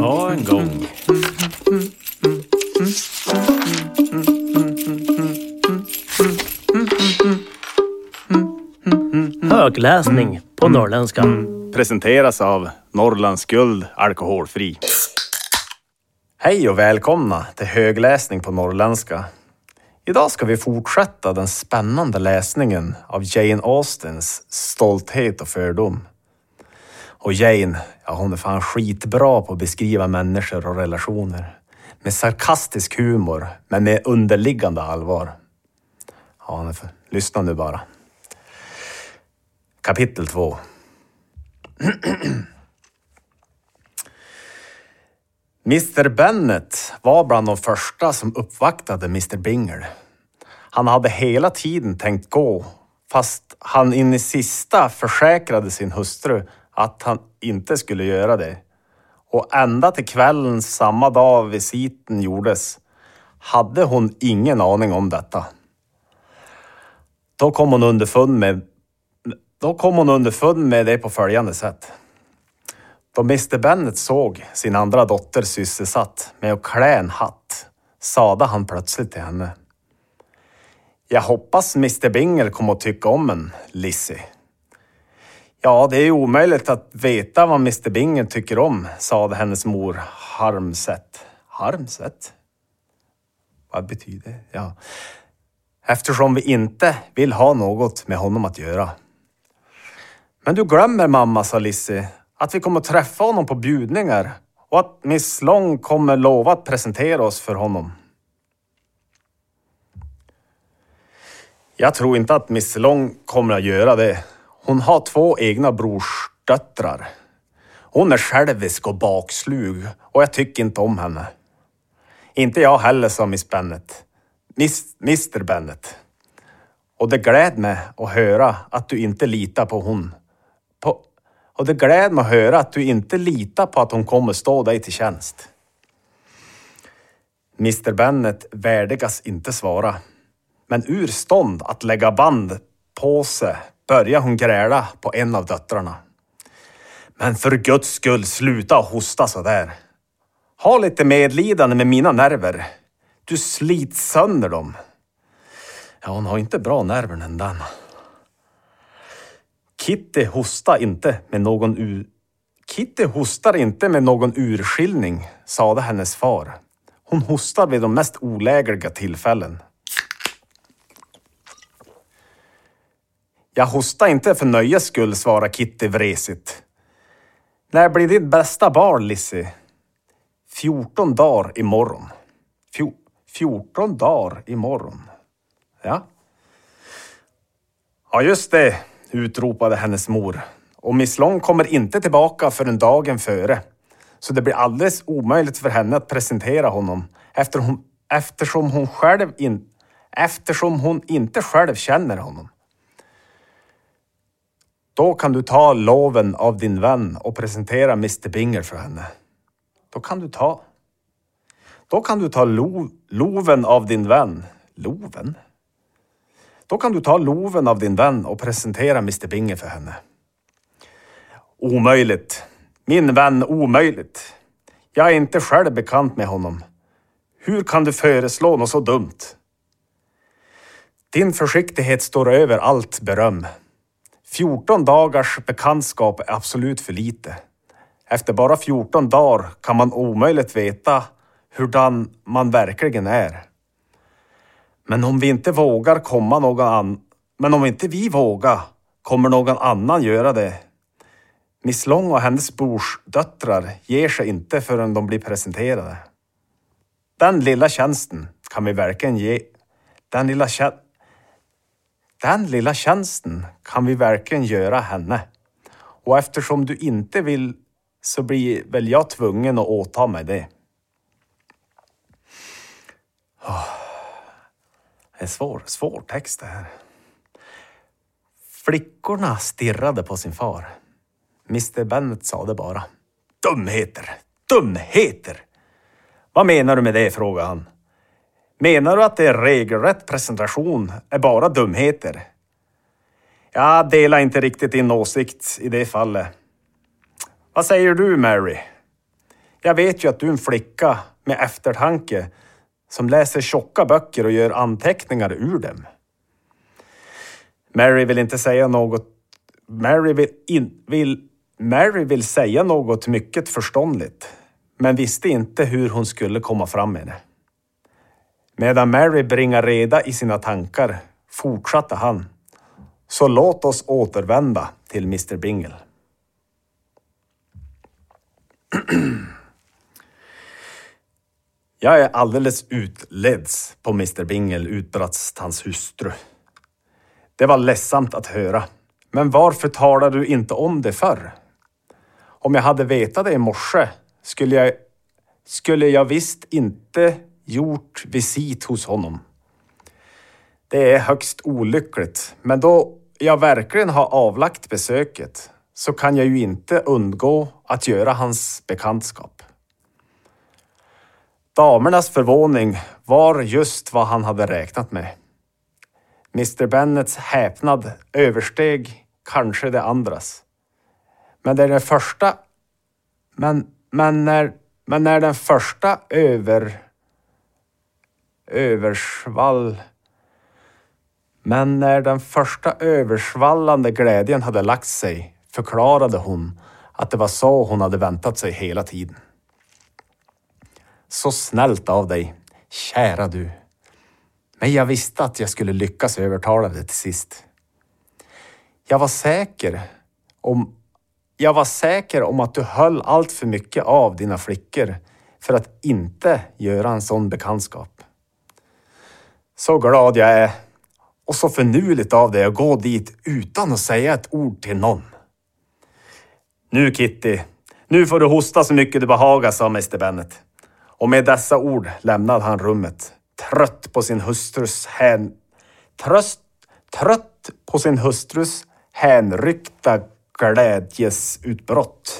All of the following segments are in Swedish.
Ta en gång. Högläsning på norrländska. Presenteras av Norrlands Guld Alkoholfri. Hej och välkomna till högläsning på norrländska. Idag ska vi fortsätta den spännande läsningen av Jane Austens Stolthet och fördom. Och Jane, ja hon är fan skitbra på att beskriva människor och relationer. Med sarkastisk humor, men med underliggande allvar. Ja, ni lyssna nu bara. Kapitel 2. Mr Bennet var bland de första som uppvaktade Mr Bingle. Han hade hela tiden tänkt gå, fast han in i sista försäkrade sin hustru att han inte skulle göra det. Och ända till kvällen samma dag visiten gjordes hade hon ingen aning om detta. Då kom hon underfund med, då kom hon underfund med det på följande sätt. Då Mr Bennet såg sin andra dotter sysselsatt med att klä en hatt sade han plötsligt till henne. Jag hoppas Mr Bingle kommer att tycka om en, Lizzie. Ja, det är omöjligt att veta vad Mr Bingen tycker om, sade hennes mor Harmset. Harmset? Vad betyder det? Ja. Eftersom vi inte vill ha något med honom att göra. Men du glömmer mamma, sa Lissy, att vi kommer träffa honom på bjudningar och att Miss Long kommer lova att presentera oss för honom. Jag tror inte att Miss Long kommer att göra det. Hon har två egna brorsdöttrar. Hon är självisk och bakslug och jag tycker inte om henne. Inte jag heller, sa Miss Bennet. Miss, Mr Bennet. Och det gläd mig att höra att du inte litar på hon. På, och det gläd mig att höra att du inte litar på att hon kommer stå dig till tjänst. Mr Bennet värdigas inte svara. Men ur stånd att lägga band på sig började hon gräla på en av döttrarna. Men för guds skull, sluta hosta så där. Ha lite medlidande med mina nerver. Du slits sönder dem. Ja, hon har inte bra nerver den den. Kitty hostar inte med någon ur... Kitty hostar inte med någon urskiljning, sade hennes far. Hon hostar vid de mest olägliga tillfällen. Jag hostar inte för nöjes skull, svarar Kitty vresigt. När blir ditt bästa barn, Lizzie? 14 dagar imorgon. Fjo 14 dagar imorgon. Ja. Ja, just det, utropade hennes mor. Och Miss Long kommer inte tillbaka förrän dagen före. Så det blir alldeles omöjligt för henne att presentera honom eftersom, eftersom, hon, själv in, eftersom hon inte själv känner honom. Då kan du ta loven av din vän och presentera Mr Binger för henne. Då kan du ta... Då kan du ta lo, loven av din vän. Loven? Då kan du ta loven av din vän och presentera Mr Binger för henne. Omöjligt. Min vän, omöjligt. Jag är inte själv bekant med honom. Hur kan du föreslå något så dumt? Din försiktighet står över allt beröm. 14 dagars bekantskap är absolut för lite. Efter bara 14 dagar kan man omöjligt veta hurdan man verkligen är. Men om vi inte vågar komma någon annan... Men om inte vi vågar kommer någon annan göra det. Miss Long och hennes brorsdöttrar ger sig inte förrän de blir presenterade. Den lilla tjänsten kan vi verkligen ge. Den lilla tjänsten den lilla tjänsten kan vi verkligen göra henne. Och eftersom du inte vill så blir väl jag tvungen att åta mig det. Oh. Det är svår, svår text det här. Flickorna stirrade på sin far. Mr Bennet sade bara. Dumheter! Dumheter! Vad menar du med det? frågade han. Menar du att det är regelrätt presentation är bara dumheter? Jag delar inte riktigt din åsikt i det fallet. Vad säger du, Mary? Jag vet ju att du är en flicka med eftertanke som läser tjocka böcker och gör anteckningar ur dem. Mary vill inte säga något. Mary vill, in, vill, Mary vill säga något mycket förståndigt, men visste inte hur hon skulle komma fram med det. Medan Mary bringar reda i sina tankar fortsatte han. Så låt oss återvända till Mr Bingle. Jag är alldeles utleds på Mr Bingle, utbrast hans hustru. Det var ledsamt att höra. Men varför talade du inte om det förr? Om jag hade vetat det i morse skulle jag, skulle jag visst inte gjort visit hos honom. Det är högst olyckligt, men då jag verkligen har avlagt besöket så kan jag ju inte undgå att göra hans bekantskap. Damernas förvåning var just vad han hade räknat med. Mr Bennets häpnad översteg kanske det andras. Men det är den första... Men, men, när, men när den första över... Översvall... Men när den första översvallande glädjen hade lagt sig förklarade hon att det var så hon hade väntat sig hela tiden. Så snällt av dig, kära du. Men jag visste att jag skulle lyckas övertala dig till sist. Jag var säker om, jag var säker om att du höll allt för mycket av dina flickor för att inte göra en sån bekantskap. Så glad jag är och så förnuligt av dig att gå dit utan att säga ett ord till någon. Nu Kitty, nu får du hosta så mycket du behagar, sa Mr Bennet. Och med dessa ord lämnade han rummet, trött på sin hustrus hän... Tröst, trött på sin hustrus hänryckta glädjesutbrott.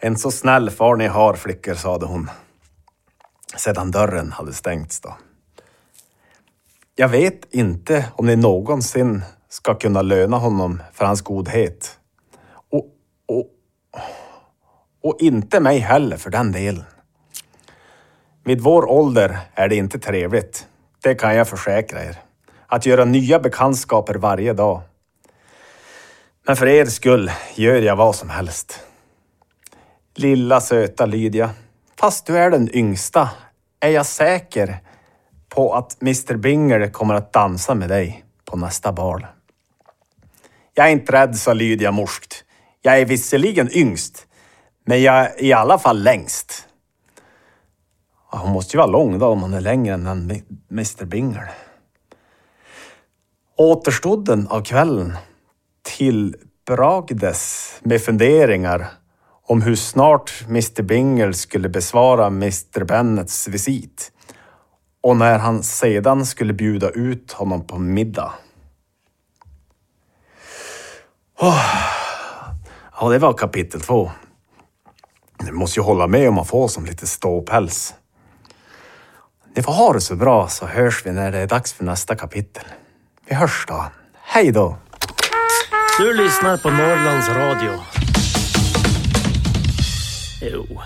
En så snäll far ni har, flickor, sade hon. Sedan dörren hade stängts då. Jag vet inte om ni någonsin ska kunna löna honom för hans godhet. Och, och, och inte mig heller för den delen. Vid vår ålder är det inte trevligt, det kan jag försäkra er. Att göra nya bekantskaper varje dag. Men för er skull gör jag vad som helst. Lilla söta Lydia, fast du är den yngsta är jag säker på att Mr Bingle kommer att dansa med dig på nästa bal. Jag är inte rädd, sa Lydia morskt. Jag är visserligen yngst, men jag är i alla fall längst. Hon måste ju vara lång då om hon är längre än Mr Bingle. Återstoden av kvällen tillbragdes med funderingar om hur snart Mr Bingle skulle besvara Mr Bennets visit och när han sedan skulle bjuda ut honom på middag. Oh. Ja, det var kapitel två. Ni måste ju hålla med om man får som lite ståpäls. Ni får ha det så bra så hörs vi när det är dags för nästa kapitel. Vi hörs då. Hej då! Du lyssnar på Norrlands Radio. Ew.